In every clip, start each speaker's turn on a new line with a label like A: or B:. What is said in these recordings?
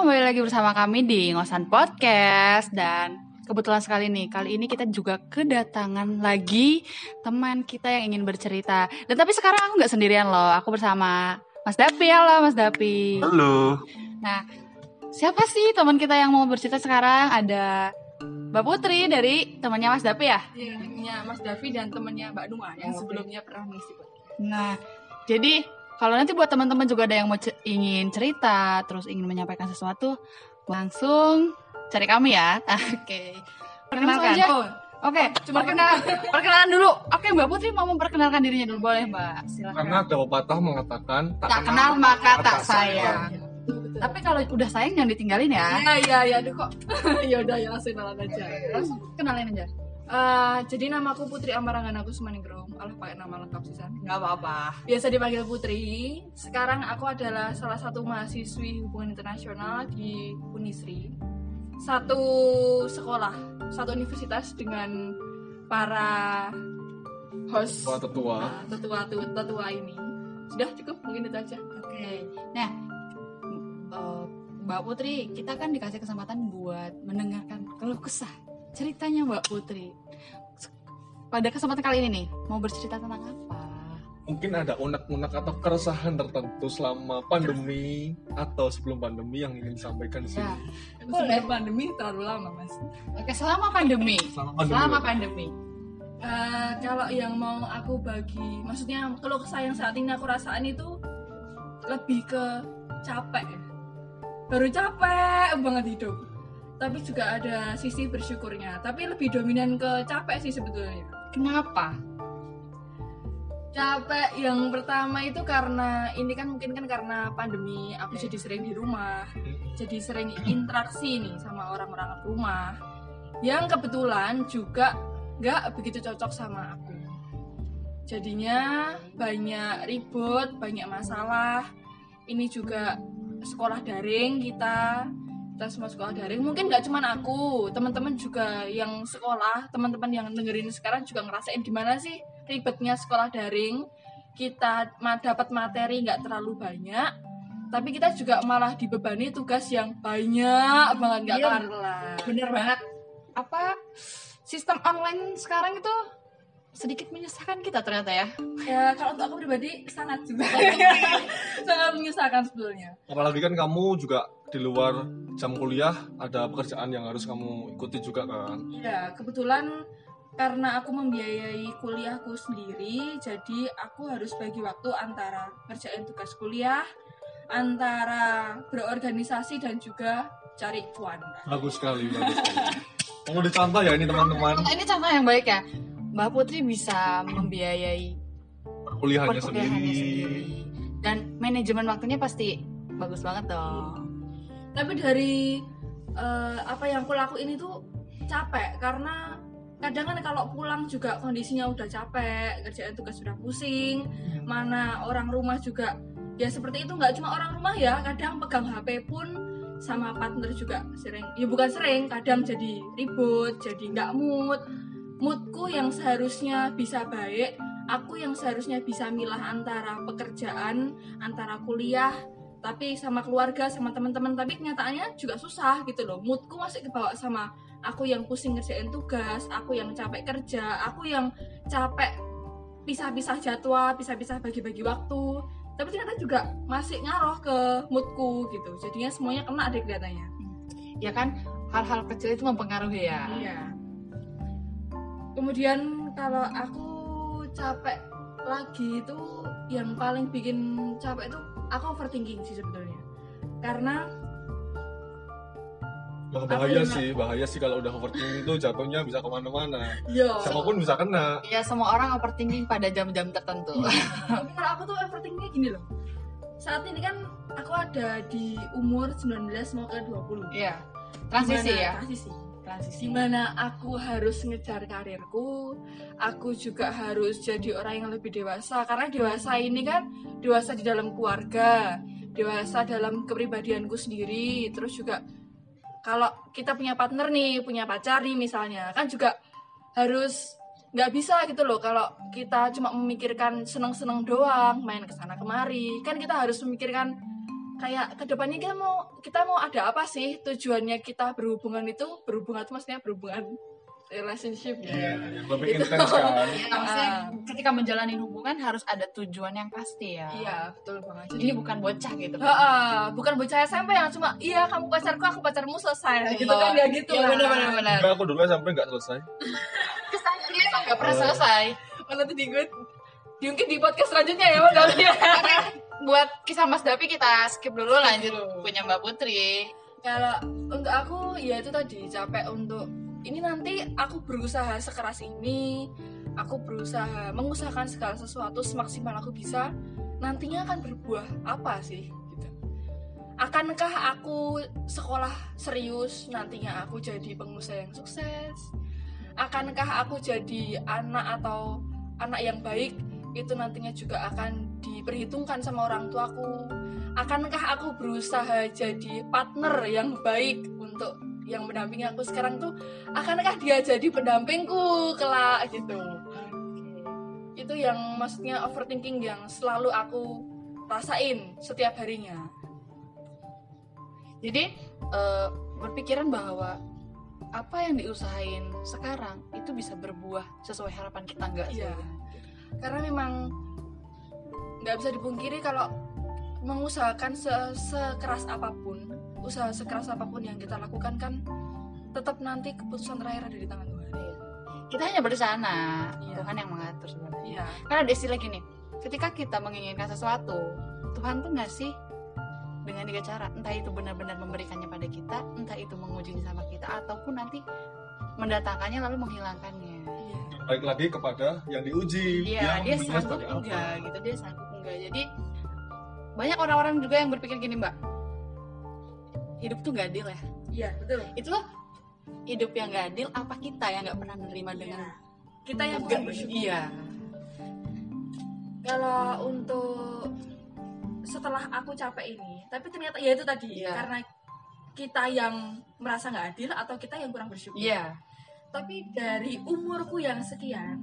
A: kembali lagi bersama kami di Ngosan Podcast dan kebetulan sekali nih kali ini kita juga kedatangan lagi teman kita yang ingin bercerita. Dan tapi sekarang aku nggak sendirian loh, aku bersama Mas Dapi. Halo Mas Dapi.
B: Halo.
A: Nah, siapa sih teman kita yang mau bercerita sekarang? Ada Mbak Putri dari temannya Mas Dapi ya?
C: Iya, temennya Mas Davi dan temennya Mbak Numa yang
A: Oke.
C: sebelumnya pernah mengisi podcast.
A: Nah, jadi kalau nanti buat teman-teman juga ada yang mau ce- ingin cerita, terus ingin menyampaikan sesuatu, langsung cari kami ya. Oke. Perkenalkan.
C: Langsung aja.
A: Oh, Oke,
C: Cuma
A: perkenalan, perkenalan dulu. Oke, Mbak Putri mau memperkenalkan dirinya dulu, boleh Mbak? Silakan.
B: Karena ada pepatah mengatakan
A: tak kenal maka tak
B: tak
A: sayang. Tapi kalau udah sayang jangan ditinggalin ya.
C: Iya, iya, iya, aduh kok. ya udah ya langsung kenalan aja.
A: Langsung kenalin aja.
C: Eh, jadi nama aku Putri Amarangan aku Sumaningrum. Alah pakai nama lengkap sih San.
A: Nggak apa-apa.
C: Biasa dipanggil Putri. Sekarang aku adalah salah satu mahasiswi hubungan internasional di Unisri. Satu sekolah, satu universitas dengan para host
B: Tua tetua.
C: Nah, tetua tetua, tetua ini sudah cukup mungkin itu aja
A: Oke. Nah, m- eh, Mbak Putri, kita kan dikasih kesempatan buat mendengarkan keluh kesah ceritanya Mbak Putri. Pada kesempatan kali ini nih, mau bercerita tentang apa?
B: Mungkin ada unek-unek atau keresahan tertentu selama pandemi atau sebelum pandemi yang ingin disampaikan di
A: Ya.
B: sini.
C: boleh pandemi terlalu lama mas
A: Oke, selama pandemi.
B: Selama pandemi.
A: Selama pandemi.
C: Eh, kalau yang mau aku bagi maksudnya kalau kesah yang saat ini aku rasain itu lebih ke capek ya. baru capek banget hidup tapi juga ada sisi bersyukurnya tapi lebih dominan ke capek sih sebetulnya
A: Kenapa?
C: capek yang pertama itu karena ini kan mungkin kan karena pandemi aku jadi sering di rumah. Jadi sering interaksi nih sama orang-orang rumah. Yang kebetulan juga nggak begitu cocok sama aku. Jadinya banyak ribut banyak masalah. Ini juga sekolah daring kita kita semua sekolah daring mungkin nggak cuman aku teman-teman juga yang sekolah teman-teman yang dengerin sekarang juga ngerasain gimana sih ribetnya sekolah daring kita ma- dapat materi nggak terlalu banyak tapi kita juga malah dibebani tugas yang banyak banget nggak
A: Iya.
C: kelar
A: Bener banget. Apa sistem online sekarang itu sedikit menyusahkan kita ternyata ya.
C: ya kalau untuk aku pribadi sangat juga sangat menyusahkan sebetulnya
B: Apalagi kan kamu juga di luar jam kuliah ada pekerjaan yang harus kamu ikuti juga kan.
C: ya kebetulan karena aku membiayai kuliahku sendiri jadi aku harus bagi waktu antara kerjain tugas kuliah antara berorganisasi dan juga cari cuan
B: Bagus sekali, bagus sekali. Kamu dicontoh ya ini teman-teman
A: ini contoh yang baik ya. Mbak Putri bisa membiayai
B: kuliahnya
A: perkuliahannya
B: sendiri.
A: sendiri. Dan manajemen waktunya pasti bagus banget dong.
C: tapi dari eh, apa yang aku lakuin itu capek karena kadang kan kalau pulang juga kondisinya udah capek kerjaan tugas sudah pusing mana orang rumah juga ya seperti itu nggak cuma orang rumah ya kadang pegang HP pun sama partner juga sering ya bukan sering kadang jadi ribut jadi nggak mood moodku yang seharusnya bisa baik aku yang seharusnya bisa milah antara pekerjaan antara kuliah tapi sama keluarga sama teman-teman. Tapi kenyataannya juga susah gitu loh. Moodku masih kebawa sama aku yang pusing ngerjain tugas aku yang capek kerja aku yang capek pisah-pisah jadwal pisah-pisah bagi-bagi waktu. Tapi ternyata juga masih ngaruh ke moodku gitu. Jadinya semuanya kena deh kelihatannya.
A: Ya kan hal-hal kecil itu mempengaruhi ya.
C: iya kemudian kalau aku capek lagi itu yang paling bikin capek itu aku overthinking sih sebetulnya karena
B: Wah, bahaya
C: Aku
B: sih, bahaya sih kalau udah overthinking itu jatuhnya bisa ke mana-mana.
C: yo
B: Siapa pun bisa kena.
A: Ya semua orang overthinking pada jam-jam tertentu.
C: tapi kalau aku tuh overthinkingnya gini loh saat ini kan aku ada di umur 19 mau ke 20
A: Iya. Transisi
C: Dimana-
A: ya.
C: transisi
A: Transisi.
C: di mana aku harus ngejar karirku aku juga harus jadi orang yang lebih dewasa. Karena dewasa ini kan dewasa di dalam keluarga dewasa dalam kepribadianku sendiri. Terus juga kalau kita punya partner nih punya pacar nih misalnya kan juga harus nggak bisa gitu loh. Kalau kita cuma memikirkan seneng-seneng doang main ke sana kemari kan kita harus memikirkan kayak ke depannya kita mau kita mau ada apa sih tujuannya kita berhubungan itu berhubungan itu maksudnya berhubungan relationship ya
B: Iya, yang lebih
C: Itu.
B: intens kan.
A: Ya, maksudnya ketika menjalani hubungan harus ada tujuan yang pasti ya.
C: iya betul banget
A: Ini bukan bocah gitu.
C: Heeh, bukan bocah SMP yang cuma iya kamu pacarku aku pacarmu selesai gitu kan ya gitu
A: Iya
C: lah.
A: benar benar benar.
B: Enggak, aku dulu sampai nggak selesai.
A: Gak pernah selesai.
C: Oh, nanti di diungkit di podcast selanjutnya ya Mas Davi.
A: Buat kisah Mas Davi kita skip dulu lanjut punya Mbak Putri.
C: Kalau untuk aku ya itu tadi capek untuk ini nanti aku berusaha sekeras ini, aku berusaha mengusahakan segala sesuatu semaksimal aku bisa, nantinya akan berbuah apa sih? Gitu. Akankah aku sekolah serius nantinya aku jadi pengusaha yang sukses? Akankah aku jadi anak atau anak yang baik itu nantinya juga akan diperhitungkan sama orang tuaku? Akankah aku berusaha jadi partner yang baik untuk yang mendampingi aku sekarang tuh? Akankah dia jadi pendampingku kelak gitu? Itu yang maksudnya overthinking yang selalu aku rasain setiap harinya.
A: Jadi eh, berpikiran bahwa apa yang diusahain sekarang itu bisa berbuah sesuai harapan kita enggak sih?
C: Iya. karena memang nggak bisa dipungkiri kalau mengusahakan se- sekeras apa pun usaha sekeras apa pun yang kita lakukan kan tetap nanti keputusan terakhir ada di tangan Tuhan
A: Kita hanya bersana,
C: Iya.
A: Tuhan yang mengatur sebenarnya.
C: iya
A: Karena ada istilah gini, ketika kita menginginkan sesuatu, Tuhan tuh ngasih dengan tiga cara. Entah itu benar-benar memberikannya pada kita, entah itu mengujinya sama kita, ataupun nanti mendatangkannya lalu menghilangkannya.
C: Iya
B: Baik lagi kepada yang diuji.
A: Iya, dia sanggup
B: apa.
A: enggak gitu, dia sanggup enggak. Jadi banyak orang-orang juga yang berpikir gini, Mbak. Hidup tuh gak adil ya.
C: iya betul
A: Itu hidup yang gak adil apa kita yang nggak pernah menerima dengan
C: kita yang
A: Enggak,
C: bukan bersyukur
A: Iya.
C: kalau untuk setelah aku capek ini tapi ternyata ya itu tadi
A: Iya.
C: karena kita yang merasa nggak adil atau kita yang kurang bersyukur
A: Iya.
C: Tapi dari umurku yang sekian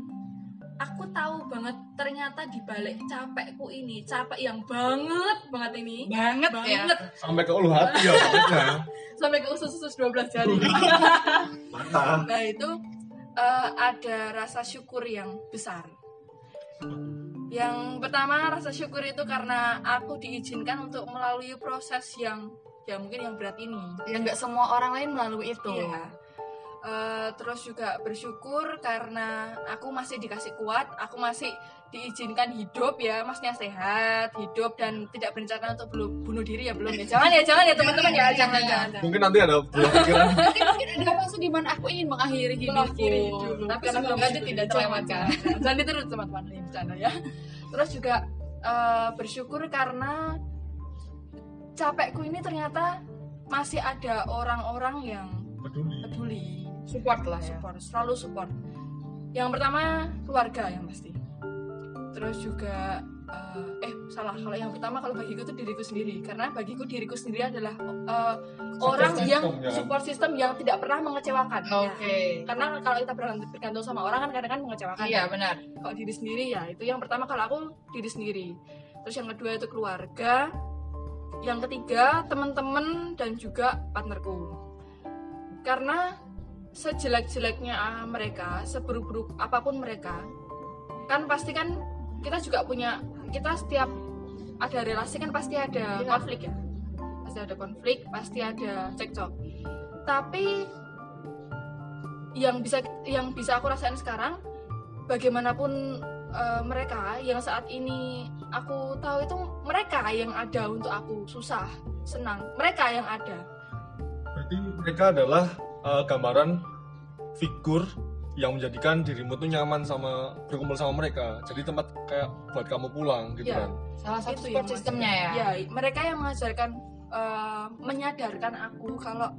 C: aku tahu banget ternyata di balik capekku ini capek yang banget banget ini
A: Banget, ya.
C: banget
B: Sampai ke ulu hati ya
C: sampai ke usus-usus 12 jari
B: Mantap.
C: nah itu eh, ada rasa syukur yang besar yang pertama rasa syukur itu karena aku diizinkan untuk melalui proses yang ya mungkin yang berat ini
A: Yang nggak semua orang lain melalui itu.
C: Iya. Eh, terus juga bersyukur karena aku masih dikasih kuat, aku masih diizinkan hidup ya, maksudnya sehat, hidup dan tidak berencana untuk belum bunuh diri ya belum ya. Jangan ya, jangan ya teman-teman ya, jangan jangan. jangan.
B: Mungkin nanti ada buah pikiran.
A: Mungkin mungkin ada fase di mana aku ingin mengakhiri hidupku. Tapi
C: Karena
A: semoga
C: belum
A: itu tidak terlewatkan.
C: Jangan, Jangan diterus teman-teman ini bercanda ya. Terus juga eh, bersyukur karena capekku ini ternyata masih ada orang-orang yang
B: Peduli.
C: peduli.
A: Support lah ya.
C: support. Selalu support. Yang pertama keluarga yang pasti. Terus juga eh, eh salah. Kalau yang pertama kalau bagiku itu diriku sendiri. Karena bagiku diriku sendiri adalah eh, orang
B: system
C: yang
B: ya.
C: support system yang tidak pernah mengecewakan.
A: Oke.
C: karena kalau kita bergantung, bergantung sama orang kan kadang kan mengecewakan
A: Iya benar.
C: kalau diri sendiri ya itu yang pertama kalau aku diri sendiri. Terus yang kedua itu keluarga. Yang ketiga teman-teman dan juga partnerku. Karena sejelek-jeleknya ah, mereka seburuk-buruk apa pun mereka kan pasti kan kita juga punya kita setiap ada relasi kan pasti ada
A: Iya.
C: konflik ya? Pasti ada konflik pasti ada cekcok. Tapi yang bisa yang bisa aku rasain sekarang bagaimanapun eh, mereka yang saat ini aku tahu itu mereka yang ada untuk aku susah senang mereka yang ada.
B: Berarti mereka adalah uh, gambaran figur yang menjadikan dirimu tuh nyaman sama berkumpul sama mereka. Jadi tempat kayak buat kamu pulang gitu
C: Iya.
B: kan.
A: Salah satu
C: Itu
A: support
C: yang
A: sistemnya ya.
C: ya mereka yang mengajarkan eh, menyadarkan aku kalau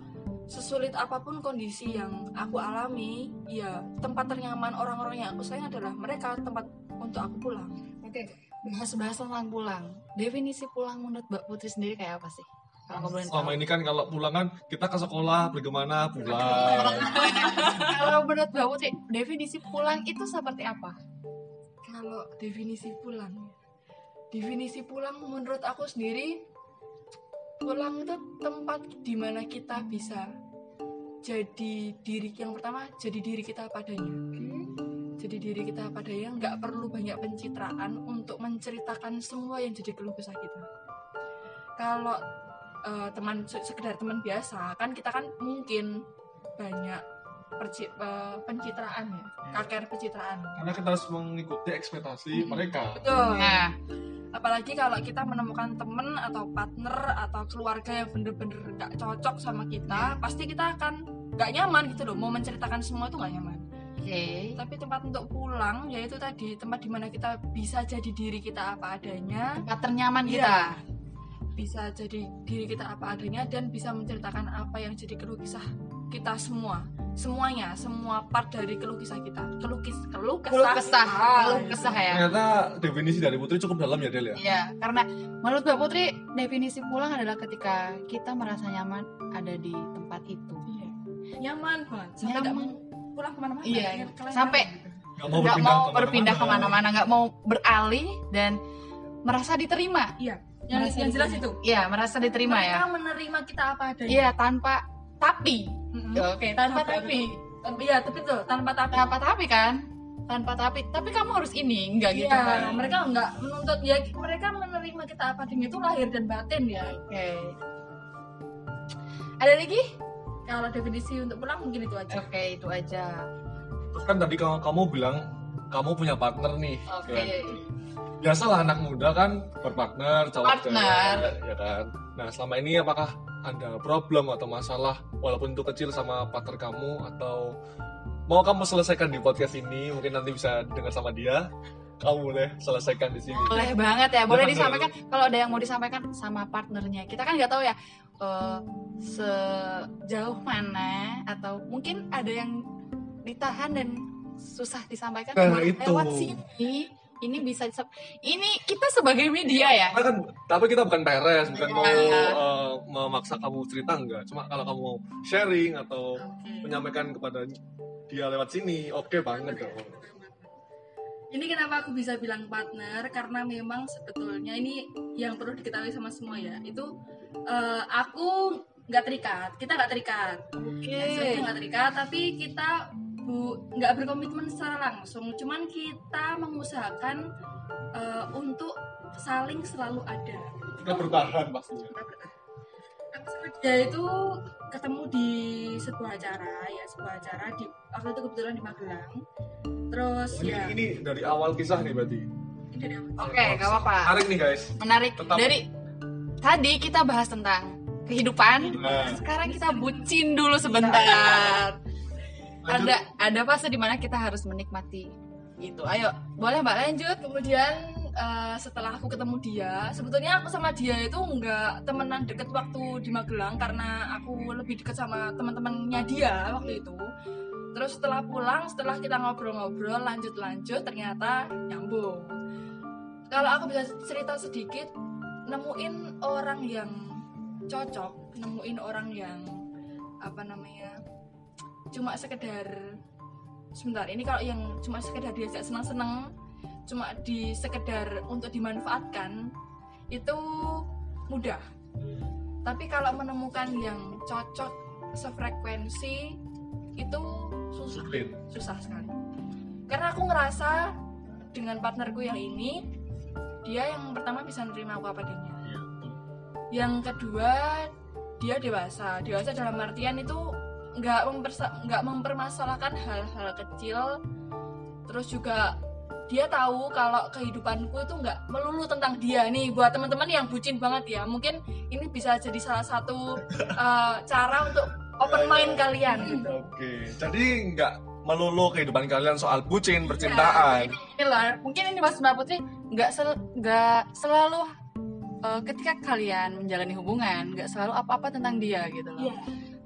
C: sesulit apa pun kondisi yang aku alami ya tempat ternyaman orang-orang yang aku sayang adalah mereka tempat untuk aku pulang
A: Oke. Bahas-bahas tentang pulang. Definisi pulang menurut Mbak Putri sendiri kayak apa sih?
B: Selama ini kan kalau pulang kan kita ke sekolah bagaimana pulang.
A: Kalau menurut Mbak Putri, definisi pulang itu seperti apa?
C: kalau definisi pulang definisi pulang menurut aku sendiri pulang itu tempat di mana kita bisa jadi diri yang pertama jadi diri kita padanya jadi diri kita padanya nggak perlu banyak pencitraan untuk menceritakan semua yang jadi keluh kesah kita kalau eh, teman se- sekedar teman biasa. Kan kita kan mungkin banyak perci- eh, pencitraan ya. Kaker pencitraan.
B: Karena kita harus mengikuti ekspektasi
C: Hmm.
B: mereka.
C: betul.
A: Nah,
C: apalagi kalau kita menemukan temen atau partner atau keluarga yang bener-bener nggak cocok sama kita pasti kita akan nggak nyaman gitu loh. Mau menceritakan semua itu nggak nyaman.
A: Oke.
C: tapi tempat untuk pulang yaitu tadi tempat di mana kita bisa jadi diri kita apa adanya.
A: Tempat ternyaman
C: Iya.
A: kita.
C: Bisa jadi diri kita apa adanya dan bisa menceritakan apa yang jadi keluh kisah kita semua semuanya semua part dari keluh kisah kita keluh kis keluh kesah,
A: Keluh kesah,
C: kita.
A: keluh kesah ya.
B: ternyata definisi dari putri cukup dalam ya Del ya
A: Iya, karena menurut Mbak Putri definisi pulang adalah ketika kita merasa nyaman ada di tempat itu.
C: Iya. nyaman banget sampai nggak
A: Nyaman.
C: mau pulang ke
A: mana-mana
C: Iya, kelainan
A: sampai
C: gitu.
B: nggak mau berpindah
A: mau berpindah ke mana-mana, nggak mau beralih dan merasa diterima.
C: Yang,
A: Merasa
C: yang jelas
A: diterima.
C: itu
A: Iya, merasa diterima ya.
C: mereka menerima kita apa adanya
A: Iya, tanpa tapi.
C: Mm-mm.
A: Oke, tanpa
C: Apa
A: tapi.
C: Tapi iya tapi tuh tanpa tapi
A: Tanpa tapi kan? Tanpa tapi. Tapi kamu harus ini, enggak gitu
C: Iya,
A: kan?
C: mereka nggak menuntut ya mereka menerima kita apa adanya itu lahir dan batin ya
A: Oke. Ada lagi?
C: kalau definisi untuk pulang mungkin itu aja
A: Oke, itu aja.
B: terus kan tadi kamu, kamu bilang kamu punya partner nih
A: Oke.
B: ya kan? Biasalah anak muda kan berpartner cowok
A: Partner.
B: cewek, ya kan nah selama ini apakah ada problem atau masalah walaupun itu kecil sama partner kamu atau mau kamu selesaikan di podcast ini mungkin nanti bisa dengar sama dia kamu boleh selesaikan di sini
A: Boleh banget ya, boleh
B: Bener.
A: disampaikan. Kalau ada yang mau disampaikan sama partnernya, kita kan nggak tahu ya eh, sejauh mana atau mungkin ada yang ditahan dan susah disampaikan
B: Nah, itu.
A: lewat sini. Ini bisa ini kita sebagai media ya.
B: Karena kan tapi kita bukan peres bukan mau eh, memaksa kamu cerita enggak. Cuma kalau kamu mau sharing atau menyampaikan kepada dia lewat sini oke banget dong.
C: Ini kenapa aku bisa bilang partner? Karena memang sebetulnya ini yang perlu diketahui sama semua ya. Itu eh, aku nggak terikat. Kita nggak terikat.
A: Oke.
C: Maksudnya nggak terikat tapi kita bu nggak berkomitmen secara langsung cuman kita mengusahakan eh, untuk saling selalu ada
B: kita bertahan pastinya
C: aku sama dia itu ketemu di sebuah acara ya sebuah acara di waktu itu kebetulan di Magelang terus
B: ini,
C: ya
B: ini dari awal kisah nih berarti
C: ini dari awal.
A: Oke, nggak apa-apa.
B: menarik nih guys
A: Menarik.
B: Tetap.
A: Dari tadi kita bahas tentang kehidupan.
B: nah
A: Sekarang kita bucin dulu sebentar. Ada ada fase di mana kita harus menikmati gitu. Ayo, boleh Mbak lanjut.
C: kemudian eh, setelah aku ketemu dia sebetulnya aku sama dia itu nggak temenan deket waktu di Magelang karena aku lebih deket sama teman-temannya dia waktu itu terus setelah pulang setelah kita ngobrol-ngobrol lanjut-lanjut ternyata nyambung kalau aku bisa cerita sedikit nemuin orang yang cocok nemuin orang yang apa namanya cuma sekedar sebentar ini kalau yang cuma sekedar diajak senang-senang cuma di sekedar untuk dimanfaatkan itu mudah. Tapi kalau menemukan yang cocok sefrekuensi itu susah.
B: Sulit.
C: Susah sekali. Karena aku ngerasa dengan partnerku yang ini dia yang pertama bisa nerima aku apa adanya.
B: Iya.
C: yang kedua dia dewasa. Dewasa dalam artian itu nggak nggak mempermasalahkan hal-hal kecil. Terus juga dia tahu kalau kehidupanku itu nggak melulu tentang dia nih. Buat teman-teman yang bucin banget ya mungkin ini bisa jadi salah satu eh, cara untuk open mind kalian. gitu
B: oke. Jadi nggak melulu kehidupan kalian soal bucin percintaan.
A: Ini, ini lah, mungkin ini Mas Mbak Putri nggak sel, nggak selalu eh, ketika kalian menjalani hubungan nggak selalu apa-apa tentang dia gitu loh.
C: Iya.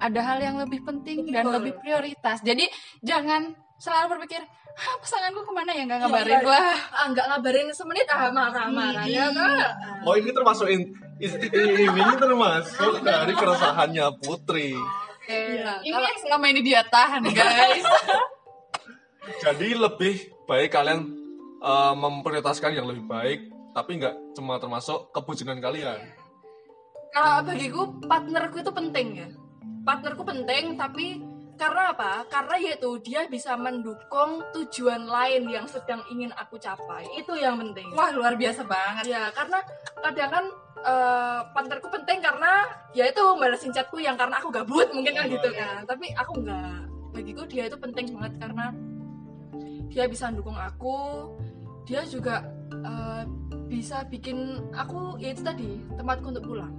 A: Ada hal yang lebih penting dan
C: Betul.
A: lebih prioritas. Jadi jangan selalu berpikir, ah, pasanganku ke mana ya? Nggak
C: Iya,
A: ngabarin wah
C: ah nggak ngabarin semenit ah marah-marah ya kan?
B: Oh ini termasuk in, ini termasuk dari keresahannya putri.
C: Iya,
A: ini
C: kalau-
A: yang selama ini dia tahan guys.
B: Jadi lebih baik kalian uh, memprioritaskan yang lebih baik tapi nggak cuma termasuk kebucinan kalian.
C: Kalau bagiku partnerku itu penting ya partnerku penting tapi karena apa? Karena yaitu dia bisa mendukung tujuan lain yang sedang ingin aku capai. Itu yang penting.
A: Wah luar biasa banget.
C: ya karena kadang kan eh, partnerku penting karena ya itu balasin chatku yang karena aku gabut mungkin kan gitu kan. Tapi aku enggak. Bagiku dia itu penting banget karena dia bisa mendukung aku. Dia juga eh, bisa bikin aku ya itu tadi tempatku untuk pulang.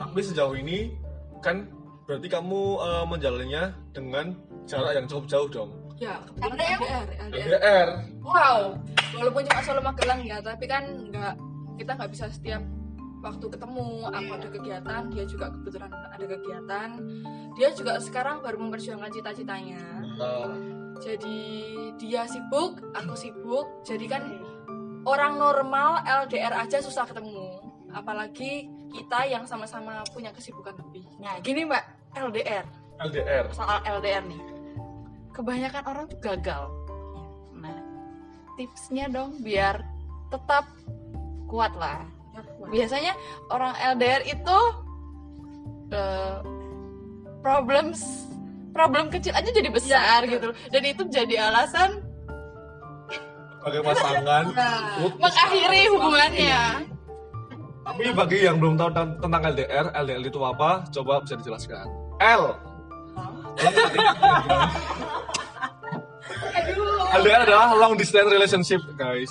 B: Tapi sejauh ini kan berarti kamu eh, menjalannya dengan jarak yang cukup jauh dong.
C: ya kebetulan
A: LDR?
C: LDR, LDR.
B: LDR.
C: wow walaupun cuma solo magelang ya tapi kan nggak kita nggak bisa setiap waktu ketemu aku ada kegiatan dia juga kebetulan ada kegiatan dia juga sekarang baru memperjuangkan cita-citanya
B: Eh,
C: jadi dia sibuk aku sibuk jadi kan orang normal LDR aja susah ketemu apalagi kita yang sama-sama punya kesibukan lebih
A: Nah gini mbak LDR
B: LDR.
A: soal LDR nih. Kebanyakan orang tuh gagal. Nah tipsnya dong biar tetap kuat lah. Biasanya orang LDR itu eh, problems problem kecil aja jadi besar
C: Ya,
A: gitu dan itu jadi alasan
B: Pakai pasangan.
C: Nah,
A: mengakhiri hubungannya.
B: Tapi bagi yang belum tahu ten- tentang LDR, LDR itu apa? Coba bisa dijelaskan. L. LDR adalah long distance relationship, guys.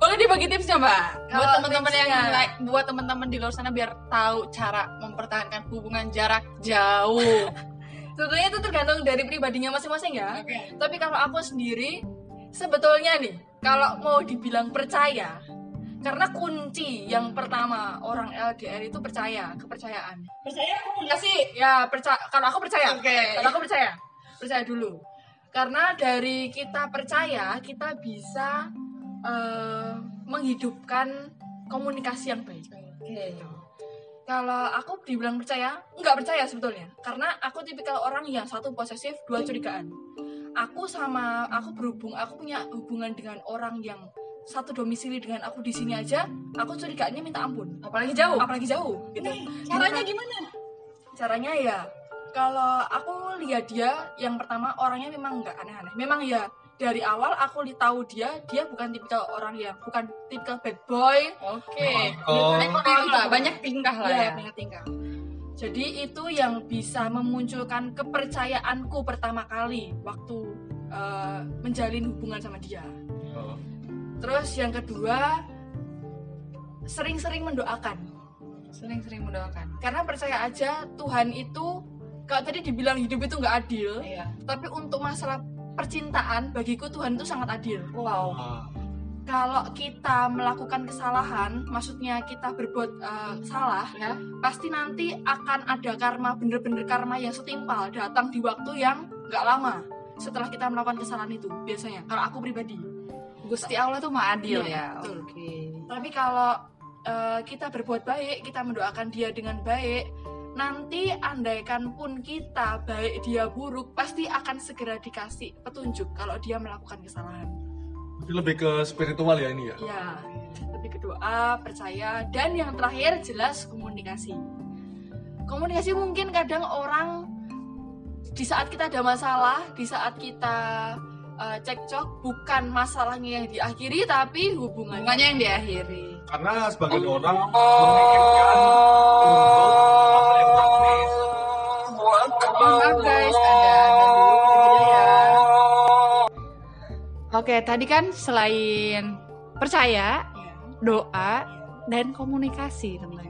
A: Boleh dibagi tipsnya mbak buat teman-teman yang lain- buat teman-teman di luar sana biar tahu cara mempertahankan hubungan jarak jauh.
C: sebetulnya itu tergantung dari pribadinya masing-masing ya Tapi kalau aku sendiri sebetulnya nih kalau mau dibilang percaya karena kunci yang pertama orang LDR itu percaya kepercayaan.
A: Percaya
C: Komunikasi ya percaya kalau aku percaya.
A: Oke.
C: Kalau aku percaya. Percaya dulu. Karena dari kita percaya kita bisa eh, menghidupkan komunikasi yang baik. Gitu. Kalau aku dibilang percaya, nggak percaya sebetulnya. Karena aku tipikal orang yang satu posesif, dua curigaan. Aku sama aku berhubung, aku punya hubungan dengan orang yang satu domisili dengan aku di sini aja, aku curigaannya minta ampun.
A: apalagi jauh.
C: Apalagi jauh, gitu.
A: Caranya
C: Gimana?
A: gimana?
C: Caranya ya, kalau aku lihat dia, yang pertama orangnya memang nggak aneh-aneh. Memang ya dari awal aku tahu dia, dia bukan tipikal orang yang bukan tipikal bad boy,
A: Oke.
B: Oh.
A: Banyak lah, banyak tingkah lah
C: ya,
A: ya.
C: banyak tingkah. Jadi itu yang bisa memunculkan kepercayaanku pertama kali waktu eh, menjalin hubungan sama dia.
B: Oh.
C: Terus yang kedua sering-sering mendoakan.
A: Sering-sering mendoakan.
C: Karena percaya aja Tuhan itu kalau tadi dibilang hidup itu nggak adil,
A: Iya.
C: tapi untuk masalah percintaan bagiku Tuhan itu sangat adil.
A: Wow.
B: Ah,
C: Kalau kita melakukan kesalahan, maksudnya kita berbuat eh, salah,
A: Ya.
C: pasti nanti akan ada karma bener-bener karma yang setimpal datang di waktu yang nggak lama setelah kita melakukan kesalahan itu biasanya kalau aku pribadi
A: Gusti Allah tuh mah adil
C: Iya,
A: ya.
C: betul.
A: Oke.
C: tapi kalau eh, kita berbuat baik kita mendoakan dia dengan baik nanti andaikan pun kita baik dia buruk pasti akan segera dikasih petunjuk kalau dia melakukan kesalahan
B: Jadi lebih ke spiritual ya ini ya.
C: ya lebih ke doa percaya dan yang terakhir jelas komunikasi komunikasi mungkin kadang orang di saat kita ada masalah di saat kita eh, cekcok bukan masalahnya yang diakhiri tapi hubungannya
A: Hubungannya yang diakhiri.
B: Karena sebagian orang
A: Maaf guys, ada ada dulu ya. Oke, tadi kan selain percaya,
C: Ya.
A: doa, dan komunikasi tentunya.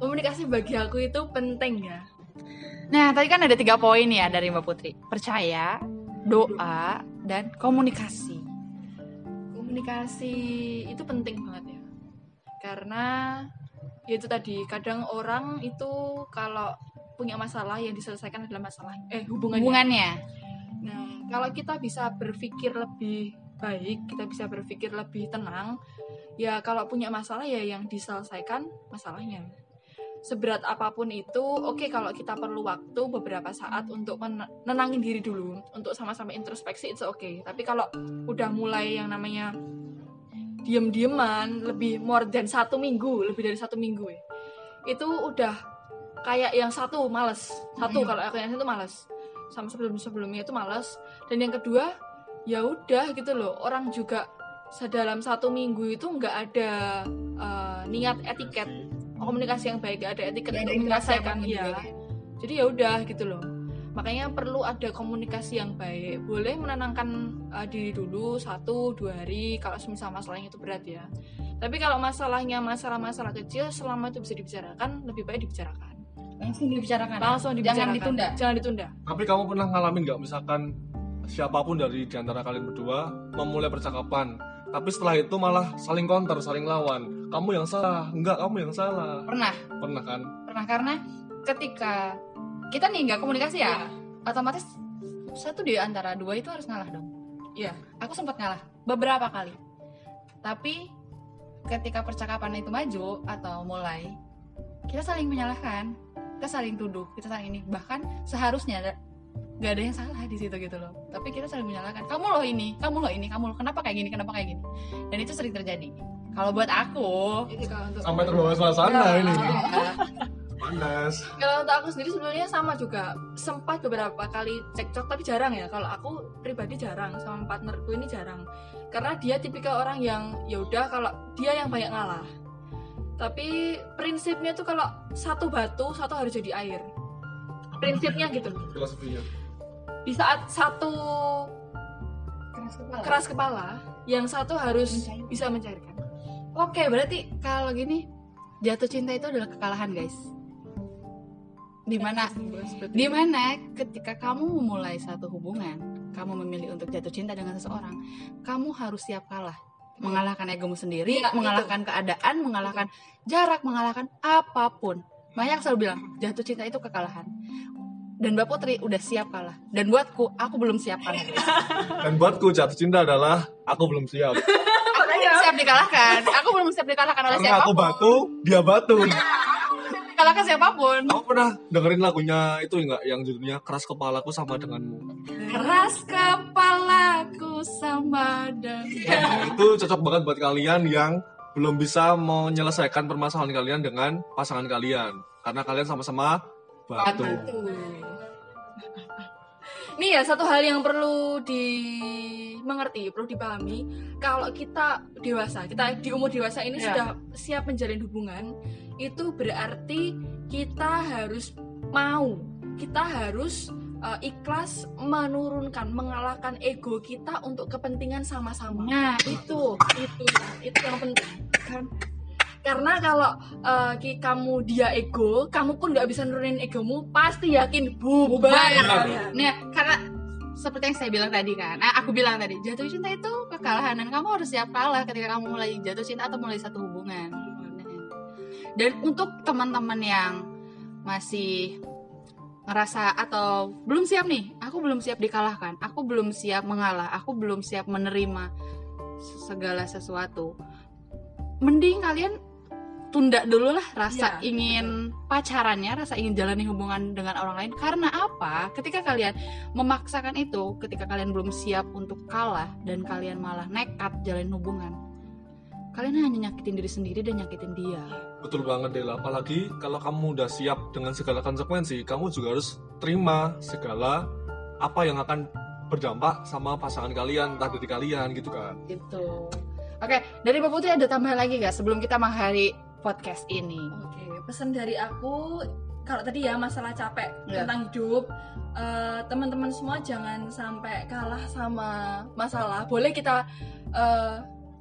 C: komunikasi bagi aku itu penting ya
A: Nah, tadi kan ada tiga poin ya dari Mbak Putri. Percaya, doa, dan komunikasi.
C: komunikasi itu penting banget ya karena ya itu tadi kadang orang itu kalau punya masalah yang diselesaikan adalah masalah eh hubungannya
A: Hubungannya.
C: Nah, kalau kita bisa berpikir lebih baik, kita bisa berpikir lebih tenang, ya kalau punya masalah ya yang diselesaikan masalahnya. Seberat apa pun itu, oke kalau kita perlu waktu beberapa saat untuk men- nenangin diri dulu, untuk sama-sama introspeksi itu oke. Tapi kalau udah mulai yang namanya diem-dieman, lebih more than satu minggu, lebih dari satu minggu ya, itu udah kayak yang satu males satu
A: Mm.
C: kalau aku yang satu males sama sebelum sebelumnya itu males dan yang kedua ya udah gitu loh orang juga sedalam satu minggu itu nggak ada eh, niat etiket komunikasi yang baik ada etiket
A: Nggak ada
C: untuk
A: interaksi
C: menyelesaikan
A: apa pun
C: ya.
A: Juga.
C: jadi ya udah gitu loh. Makanya perlu ada komunikasi yang baik. Boleh menenangkan uh, diri dulu satu dua hari kalau semisal masalahnya itu berat ya. Tapi kalau masalahnya masalah-masalah kecil selama itu bisa dibicarakan lebih baik dibicarakan.
A: Langsung dibicarakan
C: langsung dibicarakan.
A: jangan ditunda.
C: Jangan ditunda.
B: Tapi kamu pernah ngalamin nggak misalkan siapa pun dari di antara kalian berdua memulai percakapan, tapi setelah itu malah saling counter, saling lawan. Kamu yang salah, enggak kamu yang salah.
A: pernah?
B: Pernah kan?
A: pernah karena ketika kita nih nggak komunikasi ya otomatis satu di antara dua itu harus ngalah dong.
C: Iya.
A: aku sempat ngalah beberapa kali. Tapi ketika percakapan itu maju atau mulai kita saling menyalahkan kita saling tuduh kita saling ini. Bahkan seharusnya nggak ada yang salah di situ gitu loh. Tapi kita saling menyalahkan. Kamu loh ini kamu loh ini kamu loh kenapa kayak gini kenapa kayak gini? Dan itu sering terjadi kalau buat aku.
C: Itu kalau untuk
B: Sampai terbawa suasana
C: Ya.
B: ini.
A: ya,
B: Panas.
C: kalau untuk aku sendiri sebenarnya sama juga. Sempat beberapa kali cekcok tapi jarang ya. Kalau aku pribadi jarang. Sama partnerku ini jarang. Karena dia tipikal orang yang ya udah kalau dia yang banyak ngalah. Tapi prinsipnya tuh kalau satu batu satu harus jadi air. Prinsipnya gitu.
B: Filosofinya.
C: di saat satu
A: keras kepala.
C: keras kepala yang satu harus
A: Mencairkan.
C: bisa mencairkan
A: Oke, berarti kalau gini jatuh cinta itu adalah kekalahan, guys. Di mana, di mana ketika kamu memulai satu hubungan, kamu memilih untuk jatuh cinta dengan seseorang, kamu harus siap kalah, mengalahkan egomu sendiri,
C: Iya,
A: mengalahkan keadaan, mengalahkan jarak, mengalahkan apa pun. Banyak selalu bilang jatuh cinta itu kekalahan. Dan Mbak Putri udah siap kalah. Dan buatku, aku belum siap kalah. guys.
B: Dan buatku jatuh cinta adalah aku belum siap.
A: Aku belum siap dikalahkan. Aku belum siap dikalahkan oleh
B: Karena aku batu, dia batu.
A: Dikalahkan siapa pun.
B: Kamu pernah dengerin lagunya itu enggak yang judulnya Keras Kepalaku sama denganmu?
A: Keras kepalaku sama dengan
B: Nah, itu cocok banget buat kalian yang belum bisa menyelesaikan permasalahan kalian dengan pasangan kalian karena kalian sama-sama batu.
A: Batu.
C: Nih ya satu hal yang perlu dimengerti, perlu dipahami. Kalau kita dewasa, kita di umur dewasa ini
A: Ya.
C: sudah siap menjalin hubungan, itu berarti kita harus mau, kita harus uh, ikhlas menurunkan, mengalahkan ego kita untuk kepentingan sama-sama.
A: Nah,
C: Itu, itu, itu yang penting. Kan? Karena kalau uh, ki- kamu dia ego, kamu pun nggak bisa nurunin egomu, pasti yakin bubar. Ya.
A: Nah, karena seperti yang saya bilang tadi kan, nah, aku bilang tadi jatuh cinta itu kekalahan dan kamu harus siap kalah ketika kamu mulai jatuh cinta atau mulai satu hubungan. Dan untuk teman-teman yang masih ngerasa atau belum siap nih, aku belum siap dikalahkan, aku belum siap mengalah, aku belum siap menerima segala sesuatu. Mending kalian tunda dulu lah rasa
C: Iya,
A: ingin pacarannya, rasa ingin jalani hubungan dengan orang lain. Karena apa? Ketika kalian memaksakan itu, ketika kalian belum siap untuk kalah dan kalian malah nekat jalin hubungan, kalian hanya nyakitin diri sendiri dan nyakitin dia.
B: Betul banget Dela, apalagi kalau kamu udah siap dengan segala konsekuensi, kamu juga harus terima segala apa yang akan berdampak sama pasangan kalian, entah dari kalian gitu kan.
A: Gitu. Oke, dari Mbak Putri ada tambahan lagi gak sebelum kita mengakhiri podcast ini?
C: Oke, pesan dari aku kalau tadi ya masalah capek
A: Ya.
C: tentang hidup, eh, teman-teman semua jangan sampai kalah sama masalah. Boleh kita eh,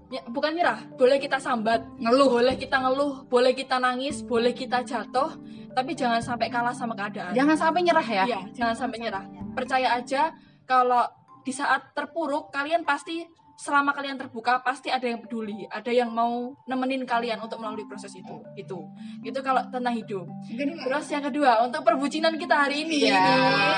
C: ya, bukan nyerah, boleh kita sambat,
A: Ngeluh.
C: boleh kita ngeluh, boleh kita nangis, boleh kita jatuh, tapi jangan sampai kalah sama keadaan.
A: Jangan sampai nyerah ya.
C: Iya, jangan sampai nyerah. Percaya aja kalau di saat terpuruk kalian pasti selama kalian terbuka pasti ada yang peduli, ada yang mau nemenin kalian untuk melalui proses itu. Itu. Itu kalau tentang hidup. Terus yang kedua, untuk perbucinan kita hari ini ini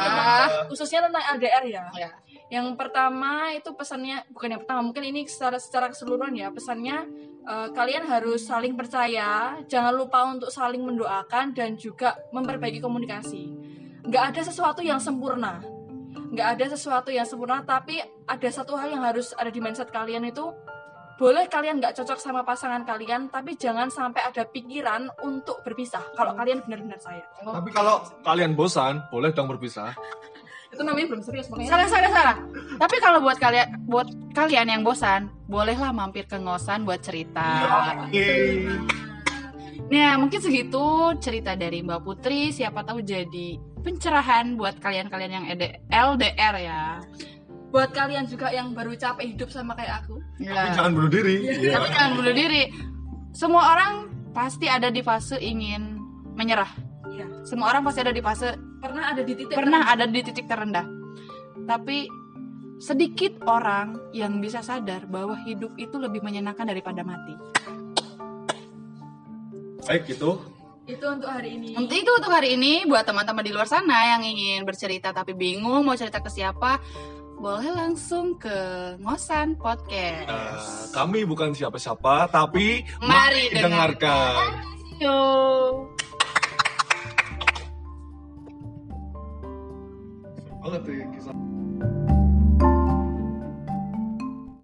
C: tentang- khususnya tentang LDR ya.
A: Ya.
C: Yang pertama itu pesannya bukan yang pertama, mungkin ini secara secara keseluruhan ya. Pesannya eh, kalian harus saling percaya, jangan lupa untuk saling mendoakan dan juga memperbaiki komunikasi. Nggak ada sesuatu yang sempurna. Nggak ada sesuatu yang sempurna, tapi ada satu hal yang harus ada di mindset kalian itu boleh kalian nggak cocok sama pasangan kalian tapi jangan sampai ada pikiran untuk berpisah kalau kalian benar-benar sayang
B: Tapi kalau kalian bosan, boleh dong berpisah.
C: itu namanya belum serius makanya
A: Salah, salah, salah. Tapi kalau buat kalian, buat kalian yang bosan, bolehlah mampir ke ngosan buat cerita.
B: Oke.
A: Nah, mungkin segitu cerita dari Mbak Putri. Siapa tahu jadi pencerahan buat kalian-kalian yang ED LDR ya.
C: buat kalian juga yang baru capek hidup sama kayak aku
B: Tapi
A: Ya.
B: jangan bunuh diri. Iya.
A: Tapi jangan bunuh diri. Semua orang pasti ada di fase ingin menyerah.
C: Iya.
A: Semua orang pasti ada di fase
C: pernah ada di titik
A: pernah ada di titik terendah. Tapi sedikit orang yang bisa sadar bahwa hidup itu lebih menyenangkan daripada mati.
B: Baik gitu.
C: Itu untuk hari ini
A: Untuk itu untuk hari ini buat teman-teman di luar sana yang ingin bercerita tapi bingung mau cerita ke siapa, boleh langsung ke Ngosan Podcast.
B: Eh, kami bukan siapa-siapa, tapi
A: Mari
B: dengarkan.
A: Yo.
B: Banget tuh kisah.